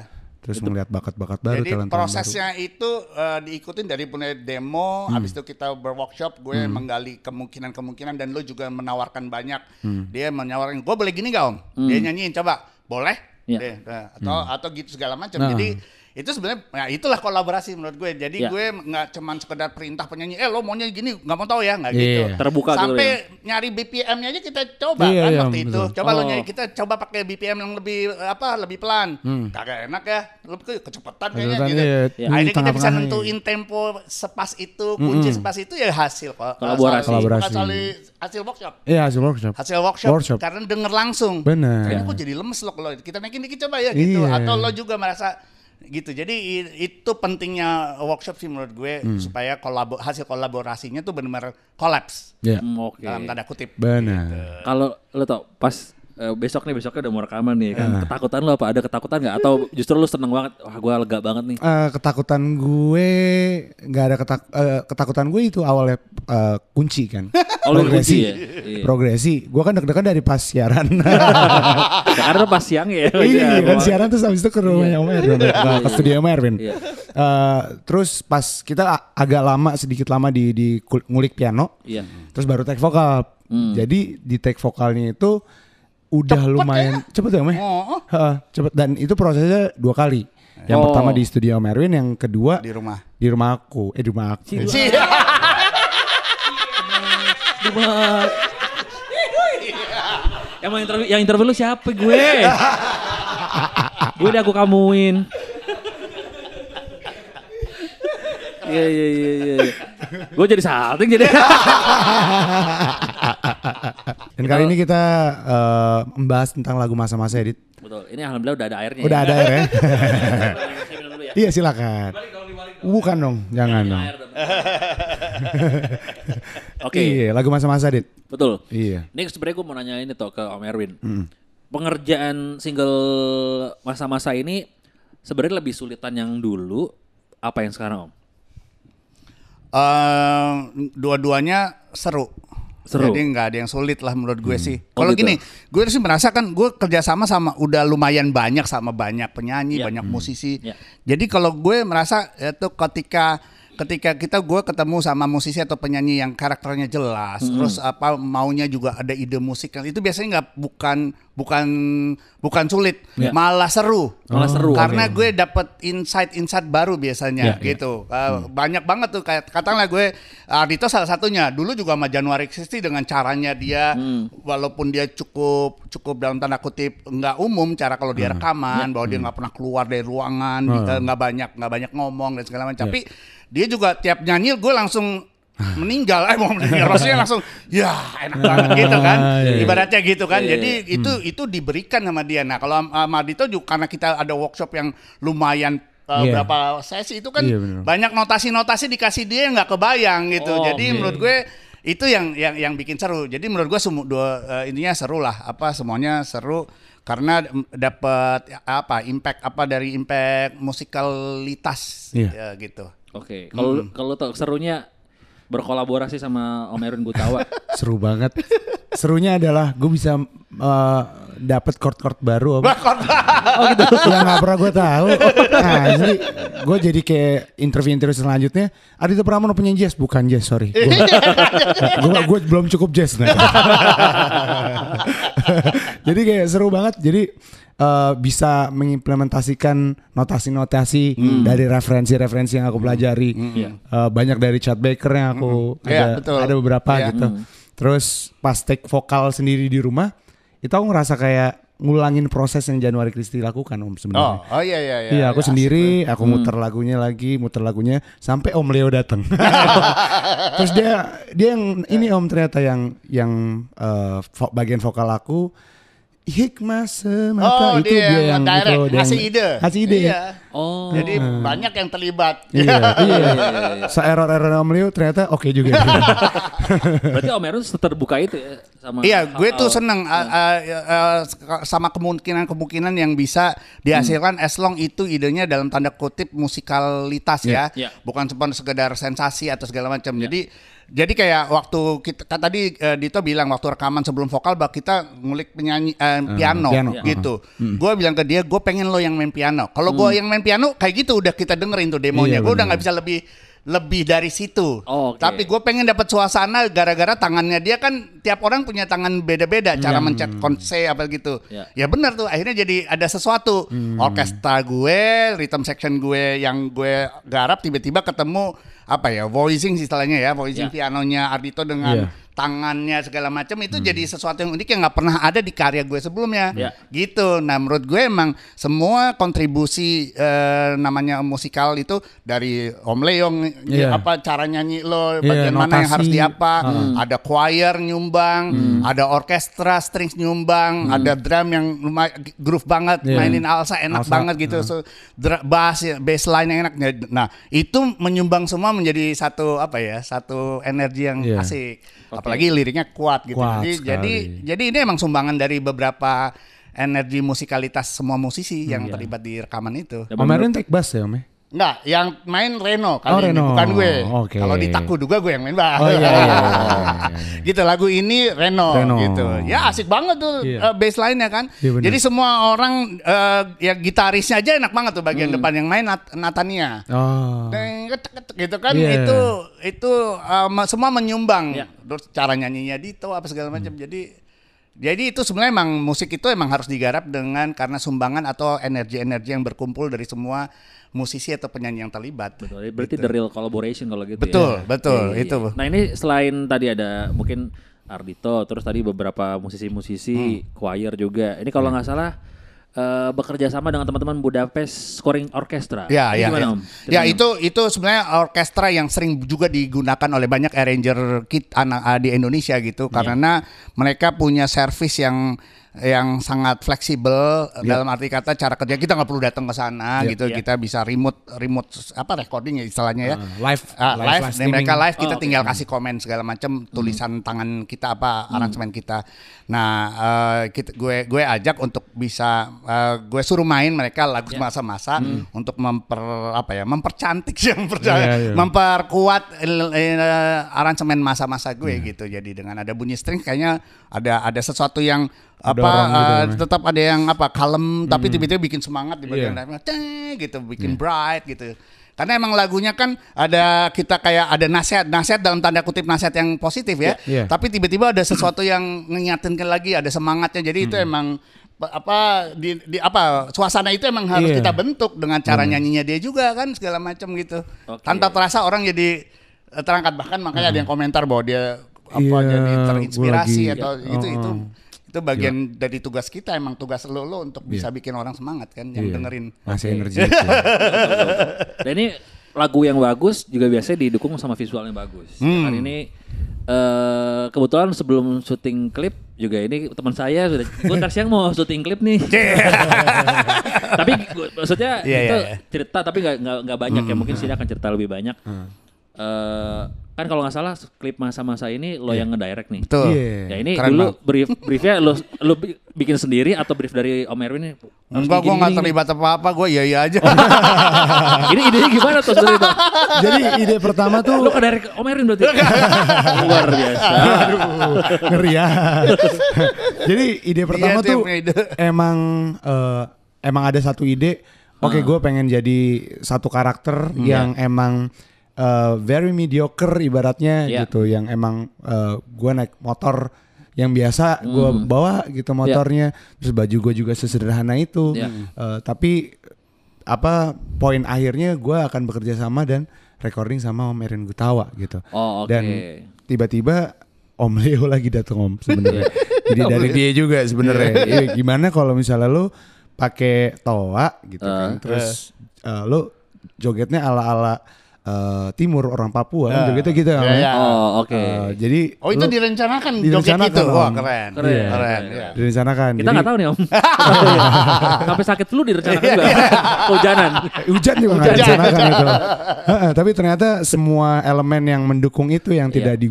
Terus melihat bakat-bakat baru Jadi talent-talent prosesnya itu eh, diikutin dari punya demo, Hmm. habis itu kita berworkshop, gue menggali kemungkinan-kemungkinan dan lu juga menawarkan banyak. Hmm. Dia menawarkan, gue boleh gini gak om? Dia nyanyiin, coba, boleh? Iya. Deh, nah, atau Hmm. atau gitu segala macam. Nah. Jadi itu sebenarnya, ya itulah kolaborasi menurut gue. Jadi Iya. gue nggak cuman sekedar perintah penyanyi, eh lo maunya gini, nggak mau tahu ya, nggak Iya. gitu. Terbuka dulu Sampai ya. nyari BPM-nya aja kita coba Iya, kan iya, waktu itu. betul. Coba lo Oh. nyari kita coba pakai BPM yang lebih apa, lebih pelan. Kagak enak ya, lo ke- kecepatan kayaknya Hmm. Gitu. iya. Iya. Akhirnya kita bisa nentuin tempo sepas itu, kunci sepas itu ya hasil kok. Kolaborasi. Kolaborasi. Hasil, hasil workshop. Iya hasil workshop. Hasil workshop, Workshop. karena denger langsung. Bener. Kayaknya kok jadi lemes loh kalau kita naikin dikit coba ya gitu. Iya. Atau lo juga merasa gitu. Jadi itu pentingnya workshop sih menurut gue Hmm. supaya kolabo hasil kolaborasinya tuh benar-benar kolaps Iya. Hmm, Oke. dalam tanda kutip. Benar. Kalau lo tau pas eh, besok nih besoknya udah mau rekaman nih kan ketakutan lo apa ada ketakutan nggak atau justru lo seneng banget wah gue lega banget nih Eh, ketakutan gue nggak ada ketak eh, ketakutan gue itu awalnya eh, kunci kan. Awalnya progresi. kunci ya? Iya. Progresi. Gue kan deg-degan dari pas siaran. [LAUGHS] karena pas siang ya iya kan Wah. siaran terus habis itu ke rumahnya Om Erwin. Ke studio Om Erwin. Iya. Eh, terus pas kita agak lama sedikit lama di di ngulik piano. iya Terus baru take vokal. Hmm. Jadi di take vokalnya itu udah lumayan cepet ya Om ya? Oh, Heeh, cepet dan itu prosesnya dua kali. Yang Oh. pertama di studio Om Erwin, yang kedua di rumah. di rumah aku. Eh di rumah aku. Sih. Cuma- yang mau interview yang interview lu siapa gue gue udah aku kamuin Iya iya iya iya. Gue jadi salting jadi. Dan kali ini kita eh, membahas tentang lagu masa-masa edit. Betul. Ini alhamdulillah udah ada airnya. Udah ada air ya? [LAUGHS] Saya minum dulu ya. iya silakan. Bukan dong, jangan dong. [LAUGHS] Oke. Iya, lagu masa-masa edit. Betul. Iya. Ini sebenarnya gue mau nanya ini tuh ke Om Erwin. Pengerjaan single masa-masa ini sebenarnya lebih sulitan yang dulu apa yang sekarang Om? Eh, dua-duanya seru. Seru. Jadi nggak ada yang sulit lah menurut gue sih. Oh, Kalau gitu. gini, gue sih merasa kan gue kerjasama sama udah lumayan banyak sama banyak penyanyi, Iya. banyak musisi. Iya. Jadi kalau gue merasa itu ketika ketika kita gue ketemu sama musisi atau penyanyi yang karakternya jelas, Hmm. terus apa maunya juga ada ide musik itu biasanya nggak bukan bukan bukan sulit, Iya. malah seru. Malah seru, Karena gue dapet insight-insight baru biasanya Iya, gitu. Uh, Banyak banget tuh kayak katakanlah gue Ardito salah satunya. Dulu juga sama Januari Kristi dengan caranya dia Hmm. walaupun dia cukup cukup dalam tanda kutip nggak umum cara kalau dia rekaman bahwa dia nggak pernah keluar dari ruangan, eh, nggak banyak nggak banyak ngomong dan segala macam. Tapi dia juga tiap nyanyi gue langsung [LAUGHS] meninggal eh mau meninggal maksudnya langsung ya enak banget gitu kan iya. ibaratnya gitu kan Iya, jadi itu itu diberikan sama dia nah kalau sama Ardito juga karena kita ada workshop yang lumayan uh, Iya. berapa sesi itu kan Iya, bener. banyak notasi-notasi dikasih dia yang nggak kebayang gitu. Oh, Jadi oke. menurut gue itu yang yang yang bikin seru. Jadi menurut gue semua dua eh, ininya seru lah. Apa semuanya seru karena dapat apa impact apa dari impact musikalitas Iya. ya, gitu. Oke. Kalau kalau tau serunya berkolaborasi sama Om Erwin Gutawa. [LAUGHS] Seru banget. Serunya adalah gue bisa eh, dapat chord-chord baru. Om. oh gitu. yang nggak pernah gue tahu. Nah, jadi gue jadi kayak interview-interview selanjutnya. Adito Pramono penyanyi jazz, bukan jazz, sorry. Gue [LAUGHS] gue belum cukup jazz. Nah. [LAUGHS] jadi kayak seru banget. Jadi eh, bisa mengimplementasikan notasi-notasi dari referensi-referensi yang aku pelajari. Iya. Eh, banyak dari Chad Baker yang aku Iya, ada, betul. ada beberapa Iya. gitu. Terus pas take vokal sendiri di rumah, itu aku ngerasa kayak ngulangin proses yang Januari Kristi lakukan om Oh, sebenarnya. oh iya iya iya. Iya, aku Iya, sendiri, aku muter lagunya lagi, muter lagunya sampai Om Leo datang. [LAUGHS] Terus dia dia yang ini Om ternyata yang yang vo- bagian vokal aku hikmah semata Oh, itu dia dia, yang yang direct, itu, ngasih yang- ide. Ngasih ide. Iya. Oh. Jadi banyak yang terlibat. Iya, iya. iya. [LAUGHS] Se-error-error Om Leo ternyata oke juga. [LAUGHS] Berarti Om Erwin terbuka itu ya sama Iya, gue tuh seneng uh, uh, uh, sama kemungkinan-kemungkinan yang bisa dihasilkan as long itu idenya dalam tanda kutip musikalitas ya, Iya. bukan cuma sekedar sensasi atau segala macam. Jadi jadi kayak waktu kita kan tadi eh, Dito bilang waktu rekaman sebelum vokal bah kita ngulik penyanyi eh, piano, piano, gitu. Gue bilang ke dia, gue pengen lo yang main piano. Kalau gue yang main piano kayak gitu udah kita dengerin tuh demonya. Iya, gue udah nggak bisa lebih lebih dari situ. Oh, oke. Tapi gue pengen dapat suasana gara-gara tangannya dia kan tiap orang punya tangan beda-beda cara mencet konse apa gitu. Ya. Ya benar tuh akhirnya jadi ada sesuatu. Orkestra gue, rhythm section gue yang gue garap tiba-tiba ketemu apa ya voicing istilahnya ya voicing Ya. pianonya Ardito dengan Iya. tangannya segala macam itu jadi sesuatu yang unik yang nggak pernah ada di karya gue sebelumnya Ya. gitu nah menurut gue emang semua kontribusi eh, namanya musikal itu dari Om Leong Iya. apa cara nyanyi lo Iya, bagian mana yang harus diapa ada choir nyumbang ada orkestra strings nyumbang ada drum yang lumayan groove banget Iya. mainin alsa enak Alsa, banget gitu. So, dra- bass ya, bass line yang enak. Nah itu menyumbang semua menjadi satu apa ya satu energi yang Iya. asik. Apalagi liriknya kuat gitu. Kuat jadi sekali. jadi jadi ini emang sumbangan dari beberapa energi musikalitas semua musisi yang terlibat di rekaman itu. Om Erwin take bass ya Om ya? Enggak, yang main Reno kali Oh, ini Reno. bukan gue. Oke. Kalau di Taku juga gue yang main bass. Oh, iya, iya, iya, [LAUGHS] gitu lagu ini Reno, Reno. gitu. Ya asik banget tuh Iya. eh, bass line-nya kan. Iya, bener. Jadi semua orang eh, ya gitarisnya aja enak banget tuh bagian Hmm. depan yang main Nat- Natania. Oh. Deng, ketek, ketek, gitu kan Iya. itu itu eh, ma- semua menyumbang Iya. terus cara nyanyinya Dito apa segala macam Hmm. jadi jadi itu sebenarnya emang musik itu emang harus digarap dengan karena sumbangan atau energi-energi yang berkumpul dari semua musisi atau penyanyi yang terlibat. Betul. Berarti the real collaboration kalau gitu Betul, ya. betul, Iya, iya, itu. iya. Nah, ini selain tadi ada mungkin Ardito, terus tadi beberapa musisi-musisi Hmm. choir juga. Ini kalau nggak salah eh, bekerja sama dengan teman-teman Budapest Scoring Orchestra. Ya, ya, gimana, ya. Om? Ya Om? itu itu sebenarnya orkestra yang sering juga digunakan oleh banyak arranger kit anak ah, di Indonesia gitu Iya. karena mereka punya service yang yang sangat fleksibel Iya. dalam arti kata cara kerja kita nggak perlu datang ke sana gitu Iya. kita bisa remote remote apa recording ya istilahnya ya Uh, live, Ah, live, dan streaming. mereka live kita Oh, tinggal kasih komen segala macam tulisan tangan kita apa Hmm. aransemen kita. Nah, eh, kita, gue gue ajak untuk bisa eh, gue suruh main mereka lagu Ya. masa-masa Hmm. untuk memper apa ya mempercantik sih yang Iya, iya. memperkuat eh, eh, aransemen masa-masa gue Iya. gitu. Jadi dengan ada bunyi string kayaknya ada ada sesuatu yang apa gitu eh, ya. Hmm. tetap ada yang apa kalem tapi tiba-tiba bikin semangat di bagian dalamnya Teng, gitu bikin bright gitu. Karena emang lagunya kan ada kita kayak ada nasihat, nasihat dalam tanda kutip nasihat yang positif ya. Iya. Tapi tiba-tiba ada sesuatu yang ngingatin lagi, ada semangatnya. Jadi Hmm. itu emang pa- apa di, di apa suasana itu emang harus Iya. kita bentuk dengan cara nyanyinya dia juga kan segala macam gitu. Oke. Tanpa terasa orang jadi eh, terangkat bahkan makanya ada yang komentar bahwa dia apa Iya, jadi terinspirasi lagi- atau Oh, itu itu oh. Itu bagian dari tugas kita emang tugas lo lo untuk bisa bikin orang semangat kan yang Iya. dengerin. Oke. energi. [LAUGHS] Dan ini lagu yang bagus juga biasanya didukung sama visual yang bagus. Hmm. Kan ini eh kebetulan sebelum syuting klip juga ini teman saya sudah gue ntar siang mau syuting klip nih. [LAUGHS] tapi gua- maksudnya Iya, itu iya, iya. cerita tapi nggak nggak banyak ya mungkin sini akan cerita lebih banyak. Eh, kan kalau nggak salah klip masa-masa ini lo yang ngedirect nih. Betul. Iya. Ya ini Keren dulu banget. brief briefnya lo lo bi- bikin sendiri atau brief dari Om Erwin nih? Enggak, gue nggak terlibat apa-apa, gue iya iya aja. [LAUGHS] ini idenya gimana tuh sebenarnya? Bang? Jadi ide pertama tuh ke dari Om Erin berarti? [LAUGHS] Luar biasa. ngeri ya. [LAUGHS] Jadi ide pertama Iya, dia tuh ide. emang eh, emang ada satu ide. Oke, gue pengen jadi satu karakter yang emang eh, very mediocre ibaratnya Iya. gitu, yang emang gue naik motor yang biasa gue bawa gitu motornya, terus baju gue juga sesederhana itu. Iya. Eh, tapi apa poin akhirnya gue akan bekerja sama dan recording sama Om Erin Gutawa gitu. Oh, oke. Dan tiba-tiba Om Leo [LAUGHS] lagi datang Om sebenarnya. Jadi dari dia juga sebenarnya. Iya, gimana kalau misalnya lu pakai toa gitu kan, terus eh, lu jogetnya ala-ala eh, timur orang Papua kan jogetnya gitu ya. Om, Iya, ya? iya. Oh, oke. Eh, jadi Oh itu lu direncanakan, joget Direncanakan, itu, wah Om. keren, Keren. keren, Keren. iya. direncanakan. Kita nggak tahu nih Om. [LAUGHS] Sampai sakit flu direncanakan juga. Hujanan. Hujan juga nggak direncanakan itu. Heeh, tapi ternyata semua elemen yang mendukung itu yang Iya. tidak di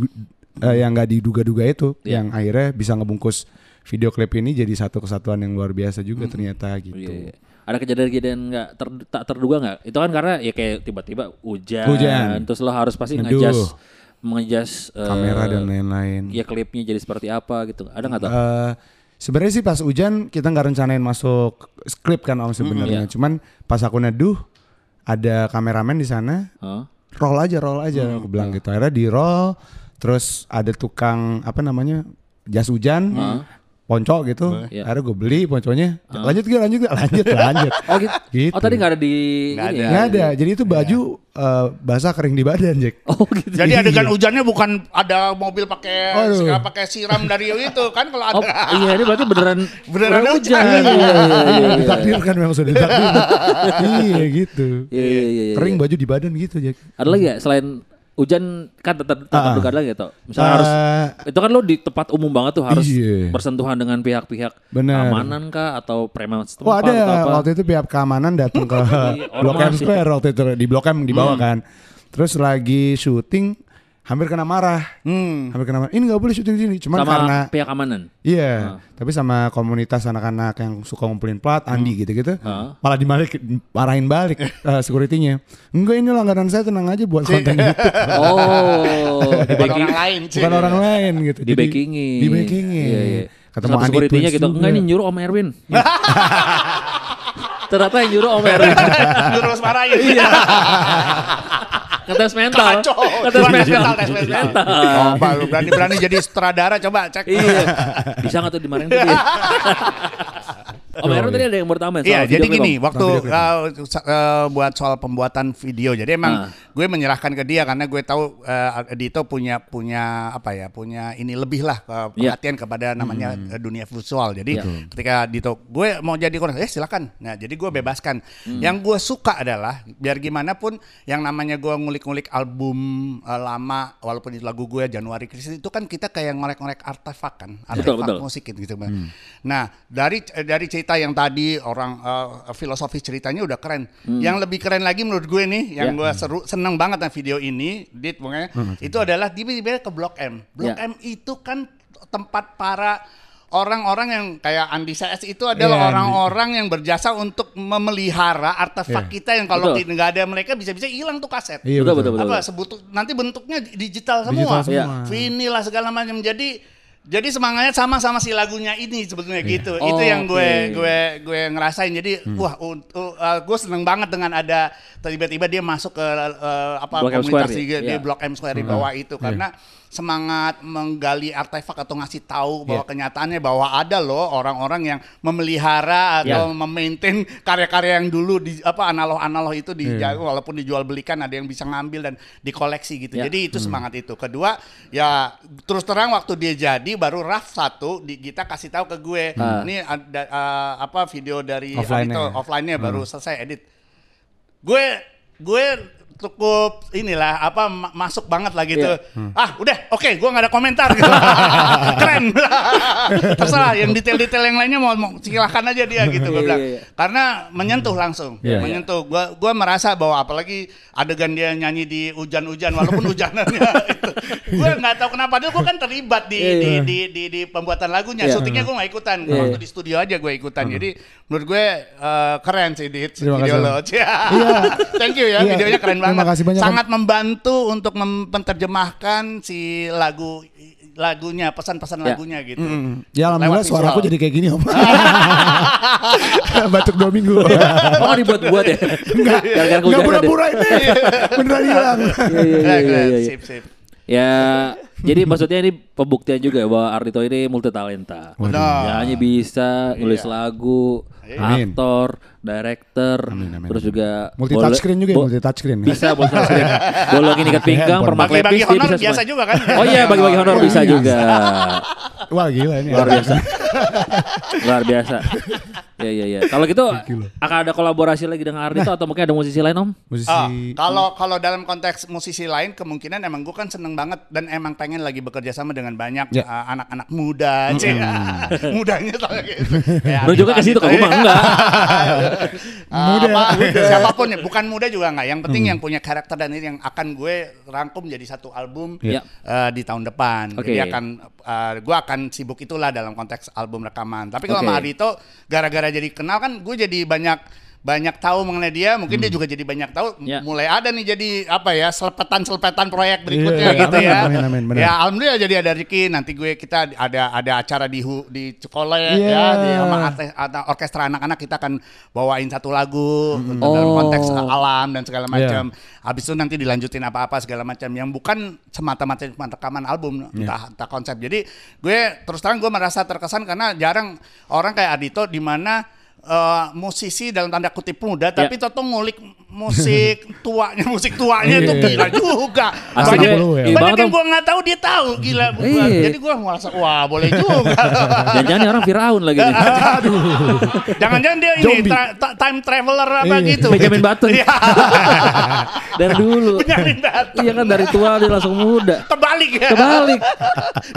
eh, yang nggak diduga-duga itu Iya. yang akhirnya bisa ngebungkus video klip ini jadi satu kesatuan yang luar biasa juga ternyata gitu. Iya, iya. Ada kejadian-kejadian nggak ter- tak terduga nggak? Itu kan karena ya kayak tiba-tiba hujan, Hujan. terus lo harus pasti ngejas mengejas eh, kamera dan lain-lain. ya klipnya jadi seperti apa gitu. Ada nggak tuh? Eh, sebenarnya sih pas hujan kita nggak rencanain masuk skrip kan om sebenarnya. Cuman pas aku neduh ada kameramen di sana, Hah? roll aja roll aja aku bilang gitu. Akhirnya di roll, terus ada tukang apa namanya jas hujan, ponco gitu. Iya. Akhirnya gue beli ponconya. Lanjut gak lanjut gak lanjut lanjut. [LAUGHS] Oh gitu. Gitu. Oh tadi nggak ada di Nggak ini ada. ya? Nggak ada. Jadi itu baju eh, basah kering di badan Jack. [LAUGHS] Oh gitu. Jadi Iya. adegan hujannya bukan ada mobil pakai pakai siram dari itu kan kalau ada Oh iya ini berarti beneran [LAUGHS] Beneran hujan. Iya, iya, iya, iya. Ditakdirkan memang sudah ditakdirkan. iya gitu. Iya, iya, iya, iya. Kering baju di badan gitu Jack. Ada lagi ya selain hujan kan tetap tetap Ah, ah. dekat lagi toh. Misalnya harus Eh, itu kan lo di tempat umum banget tuh harus Iya. bersentuhan dengan pihak-pihak keamanan kah atau preman setempat Oh ada atau apa? waktu itu pihak keamanan datang ke Ormas [LAUGHS] Blok M ya. Square waktu itu di Blok M di bawah kan. Terus lagi syuting hampir kena marah. Hmm. Hampir kena marah. Ini nggak boleh syuting di sini. Cuman sama karena pihak keamanan. Iya, tapi sama komunitas anak-anak yang suka ngumpulin plat, Andi gitu-gitu, Ah. malah dimarahin marahin balik [LAUGHS] eh, security-nya. Enggak ini langganan saya tenang aja buat konten YouTube. [LAUGHS] Oh, di Bukan backing, orang lain. Bukan orang lain gitu. di backingin. Di backingin. Iya, iya. Ketemu Andi security-nya gitu. Enggak ini nyuruh Om Erwin. [LAUGHS] Ternyata yang nyuruh Om Erwin. Terus marahin. Iya. Ngetes mental. Kacau. Ngetes mental. mental, tes mental. Oh, Pak, lu berani-berani jadi sutradara coba cek. Iya. Bisa nggak tuh dimarahin tuh dia? [LAUGHS] Om Erwin tadi ada yang bertambah Iya, soal jadi video klip, gini, Om. waktu uh, uh, buat soal pembuatan video, jadi emang Ah. gue menyerahkan ke dia karena gue tahu uh, Dito punya punya apa ya, punya ini lebih lah uh, Iya. perhatian kepada namanya uh, dunia visual. Jadi Iya. ketika Dito, gue mau jadi koordinator, eh silakan. Nah, jadi gue bebaskan. Hmm. Yang gue suka adalah biar gimana pun yang namanya gue ngulik-ngulik album uh, lama, walaupun itu lagu gue Januari Krisis itu kan kita kayak ngorek-ngorek artefak kan, artefak betul. musik gitu. Bang. Nah, dari dari cerita yang tadi orang uh, filosofi ceritanya udah keren. Yang lebih keren lagi menurut gue nih, yang Ya. gue seru seneng banget dengan video ini, dit pokoknya itu adalah tiba-tiba ke Blok M. Blok Ya. M itu kan tempat para orang-orang yang kayak Andi CS itu adalah Iya, orang-orang yang berjasa untuk memelihara artefak Iya. kita yang kalau nggak ada mereka bisa-bisa hilang tuh kaset. Iya Betul, betul. betul, betul. Apa sebutu nanti bentuknya digital semua. Digital semua. Iya. Vinyl lah segala macam. Jadi jadi semangatnya sama sama si lagunya ini sebetulnya gitu. Oh, Itu yang gue oke. gue gue ngerasain. Jadi wah un- uh, uh, gue seneng banget dengan ada tiba-tiba dia masuk ke uh, apa Blok komunitas Square di, ya? di Iya. Blok M Square di bawah itu karena semangat menggali artefak atau ngasih tahu bahwa kenyataannya bahwa ada loh orang-orang yang memelihara atau memaintain karya-karya yang dulu di apa analog-analog itu dijaga walaupun dijual belikan ada yang bisa ngambil dan dikoleksi gitu. Ya. Jadi itu semangat itu. Kedua ya terus terang waktu dia jadi baru raf satu di, kita kasih tahu ke gue Ah. ini ada uh, apa video dari Offline-nya. Adito, offline-nya baru selesai edit. Gue gue cukup inilah apa ma- masuk banget lah gitu. Iya. Ah, udah, oke, gua nggak ada komentar gitu. [LAUGHS] Keren. [LAUGHS] Terserah yang detail-detail yang lainnya mau, mau silakan aja dia gitu gua Iya, bilang. iya, iya. Karena menyentuh langsung, Iya. menyentuh. Gua gua merasa bahwa apalagi adegan dia nyanyi di hujan-hujan walaupun [LAUGHS] hujanannya itu. Gua nggak tahu kenapa dia gua kan terlibat di Iya, di, iya. di, di, di pembuatan lagunya. Iya. Syutingnya gua nggak ikutan. Iya, Waktu di studio aja gue ikutan. Jadi menurut gue eh, keren sih di Terima video kasih. lo. [LAUGHS] Iya. Thank you ya, Iya. videonya keren Terima banget. kasih banyak. Sangat membantu untuk mem- menerjemahkan si lagu lagunya, pesan-pesan Ya. lagunya gitu. Ya alhamdulillah suaraku visual. jadi kayak gini om. [LAUGHS] Batuk dua minggu. Oh nggak dibuat-buat ya? Enggak, [LAUGHS] enggak pura-pura ini. Beneran hilang. Iya, iya, iya, iya, iya. Sip, sip. Ya, jadi maksudnya ini pembuktian juga ya bahwa Ardito ini multi talenta. Benar. Nyanyi bisa, nulis lagu, Amin. aktor, director, Amin, amin, terus juga Multi boleh- touchscreen juga, ya, multi touchscreen. Bisa multi touchscreen. Bolong ini ikat pinggang, permak lepis dia honor bisa biasa juga kan? Oh iya, bagi-bagi honor bisa Biasa. juga. Wah gila ini. Luar biasa. Luar biasa. Ya ya ya. Kalau gitu akan ada kolaborasi lagi dengan Ardito atau mungkin ada musisi lain Om? Musisi. Ah, kalau kalau dalam konteks musisi lain kemungkinan emang gue kan seneng banget dan emang pengen lagi bekerja sama dengan banyak Ya. uh, anak-anak muda, cik. [LAUGHS] mudanya soalnya gitu. Kayak Menunjukkan ke situ kalau gue mah enggak. Uh, [LAUGHS] Muda. apa, siapa pun ya, bukan muda juga nggak. Yang penting yang punya karakter dan ini yang akan gue rangkum jadi satu album Iya. uh, di tahun depan. Oke. Jadi akan uh, gue akan sibuk itulah dalam konteks album rekaman. Tapi kalau Oke. sama Adito gara-gara jadi kenal kan gue jadi banyak banyak tahu mengenai dia, mungkin dia juga jadi banyak tahu. Ya. Mulai ada nih jadi apa ya selepetan-selepetan proyek berikutnya Iya, gitu amin, ya. amin, amin, benar. ya alhamdulillah jadi ada Ricky. Nanti gue kita ada ada acara di Hu- di Cikole Iya. ya di sama ada orkestra anak-anak kita akan bawain satu lagu dalam Oh. konteks alam dan segala Iya. macam. Habis itu nanti dilanjutin apa-apa segala macam yang bukan semata-mata cuma rekaman album Iya. entah entah konsep. Jadi gue terus terang gue merasa terkesan karena jarang orang kayak Adito di mana eh, musisi dalam tanda kutip muda tapi Ya. toto ngulik musik [LAUGHS] tuanya musik tuanya itu Iya. gila juga banyak, iya banyak banget, yang gue nggak tahu dia tahu gila Iya. jadi gue merasa wah boleh [LAUGHS] juga Jangan-jangan orang Firaun lagi [LAUGHS] jangan-jangan dia ini tra- time traveler apa Iya. gitu Benjamin Button. Iya. dari dulu. Benjamin Button. iya kan dari tua dia langsung muda. kebalik ya Kebalik.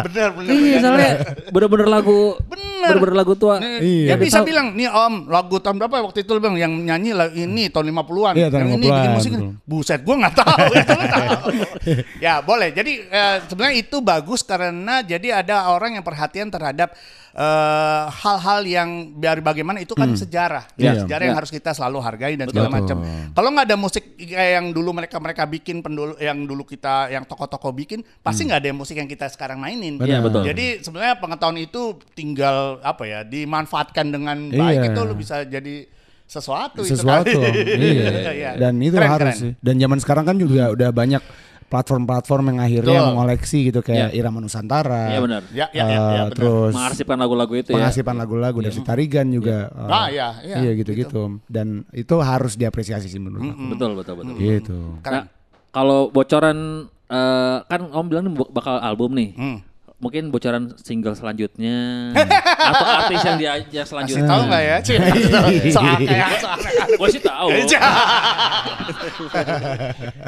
bener bener Iya, soalnya bener-bener lagu Bener. bener-bener lagu tua. Iya. Dia bisa bilang, nih om lagu tahun berapa waktu itu lu bilang yang nyanyi lah ini tahun 50-an. Iya, tahun yang ini 50-an, bikin musik ini. betul. Buset, gua nggak tahu. [LAUGHS] Itu tahu. [LAUGHS] ya boleh. Jadi eh, sebenarnya itu bagus karena jadi ada orang yang perhatian terhadap eh, hal-hal yang biar bagaimana itu kan sejarah. Iya. Ya, sejarah yang Iya. harus kita selalu hargai dan segala macam. Kalau nggak ada musik kayak yang dulu mereka mereka bikin pendulu yang dulu kita yang tokoh-tokoh bikin, pasti nggak ada musik yang kita sekarang mainin. Iya, betul. Jadi sebenarnya pengetahuan itu tinggal apa ya dimanfaatkan dengan Iya. baik itu lu bisa jadi sesuatu itu sesuatu kan. [LAUGHS] iya Iya. dan itu Keren, harus keren. sih dan zaman sekarang kan juga udah banyak platform-platform yang akhirnya Betul. mengoleksi gitu kayak Iya. Irama Nusantara Iya benar. Ya, ya, ya, eh, ya, benar. terus Mengarsipkan lagu-lagu itu ya. pengasipan lagu-lagu dari Tarigan juga eh, Ah, iya, iya, iya gitu-gitu dan itu harus diapresiasi sih menurut aku Betul, betul, betul. gitu Keren. Nah, kalau bocoran eh, kan Om bilang nih bakal album nih. Hmm. Mungkin bocoran single selanjutnya [LAUGHS] atau artis yang dia yang Kasih selanjutnya. tahu nggak ya? Cik? [LAUGHS] Soal kayak soal Gue sih tahu. [LAUGHS]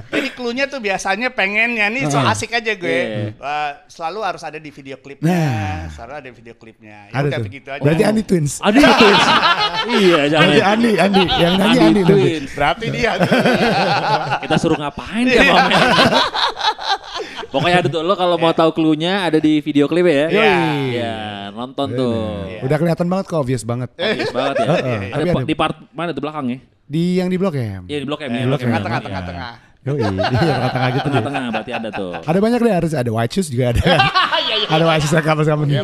Jadi cluenya tuh biasanya pengennya nih so asik aja gue. Iya. Wah, selalu harus ada di video klipnya. Nah. Selalu ada video klipnya. Ya ada udah tuh begitu aja. berarti Andi Twins Adi itu. iya, jangan. Andi Andi Andi yang nyanyi Andi nanti. Twins. Berarti dia. Kita suruh ngapain dia mau main? Pokoknya ada tuh lo kalau mau tahu clue-nya ada di video klip ya. Iya. Iya, nonton tuh. udah kelihatan banget kok obvious banget Obvious banget ya. Ada di part mana tuh belakang ya? di yang di blok ya Iya di blok M. Di ya, Blok M. M. Tengah-tengah, Iya. tengah-tengah. Yoi, iya tengah-tengah gitu. Tengah-tengah berarti ada tuh. Ada banyak deh harus ada White Shoes juga ada. [LAUGHS] ada White Shoes yang cover-cover Iya.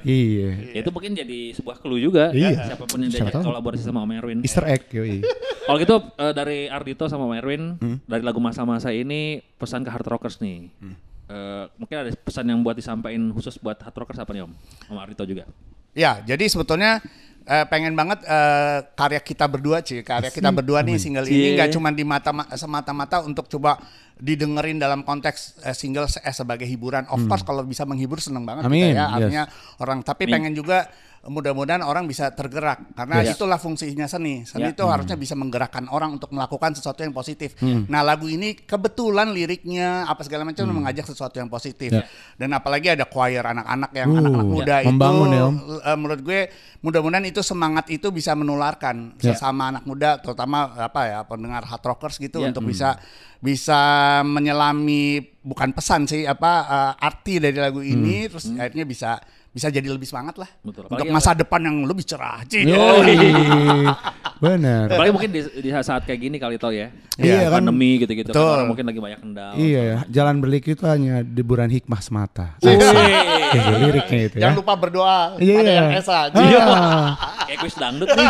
Iya. Ya, Itu mungkin jadi sebuah clue juga. Iya. Siapa pun yang diajak kolaborasi sama Om Erwin. Easter egg yoi. [LAUGHS] Kalau gitu eh, dari Ardito sama Om Erwin Hmm. dari lagu masa-masa ini pesan ke hard rockers nih. Hmm. Eh, mungkin ada pesan yang buat disampaikan khusus buat hard rockers apa nih Om? Om Ardito juga. Ya, jadi sebetulnya eh, pengen banget eh, karya kita berdua sih, karya kita berdua nih single ini Cie. nggak cuma di mata semata-mata untuk coba didengerin dalam konteks eh, single se- eh, sebagai hiburan. Of course kalau bisa menghibur seneng banget Amin, kita ya. yes. Artinya orang tapi pengen juga mudah-mudahan orang bisa tergerak karena Yes. itulah fungsinya seni. Seni Ya. itu harusnya bisa menggerakkan orang untuk melakukan sesuatu yang positif. Nah, lagu ini kebetulan liriknya apa segala macam mengajak sesuatu yang positif. Ya. Dan apalagi ada choir anak-anak yang Uh, anak-anak muda ya. Membangun itu ya, Om. eh, menurut gue mudah-mudahan itu semangat itu bisa menularkan Ya. sesama anak muda terutama apa ya pendengar hard rockers gitu Ya. untuk bisa bisa menyelami bukan pesan sih apa eh, arti dari lagu ini terus akhirnya bisa bisa jadi lebih semangat lah Betul. untuk masa depan yang lebih cerah Ci. Yoi. [LAUGHS] Bener. Apalagi mungkin di, di saat kayak gini kali tau ya. Iya, kan. Pandemi gitu-gitu kan Betul. orang mungkin lagi banyak kendala. Iya ya, jalan berlik itu hanya deburan hikmah semata. Itu liriknya itu ya. Jangan lupa berdoa Iya. pada yang esa. [LAUGHS] Kayak kuis dangdut nih.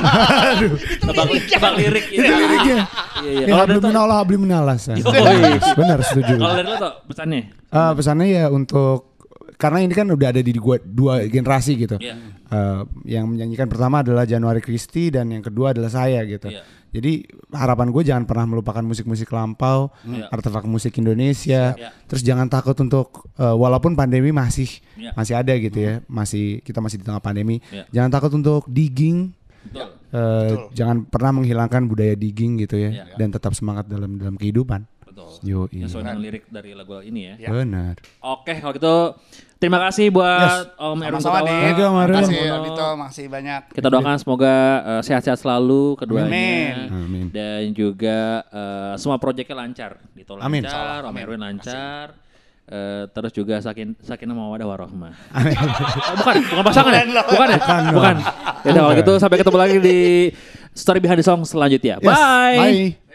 tebak, tebak lirik gitu. itu liriknya. Iya, iya. Ya, Kalau dari minallah, habli ya. Yoi. Benar setuju. kalau dari lo tuh pesannya? Eh, pesannya ya untuk karena ini kan udah ada di gua dua generasi gitu. Iya. Eh, yang menyanyikan pertama adalah Januari Kristi dan yang kedua adalah saya gitu. Iya. Jadi harapan gue jangan pernah melupakan musik-musik lampau, Iya. artefak musik Indonesia. Iya. Terus jangan takut untuk eh, walaupun pandemi masih Iya. masih ada gitu ya, masih kita masih di tengah pandemi. Iya. Jangan takut untuk digging. Betul. eh, jangan pernah menghilangkan budaya digging gitu ya, Iya. dan tetap semangat dalam dalam kehidupan. Betul. Yoi. Sesuai dengan lirik dari lagu ini ya. Ya. Benar. Oke, kalau gitu terima kasih buat Om Erwin Kutawa. Thank you, Om Erwin. Makasih Om Adito, makasih banyak. Kita doakan semoga eh, sehat-sehat selalu keduanya. Amin. Amin. Dan juga eh, semua proyeknya lancar. Dito Amin. lancar, Om Erwin lancar. Eh, terus juga sakin sakinah mawadah warohmah. Amin. [LAUGHS] Oh, bukan, bukan pasangan ya? Bukan ya? Bukan, Bukan. Ya udah, kalau gitu sampai ketemu lagi di story behind the song selanjutnya. Yes, Bye. Bye.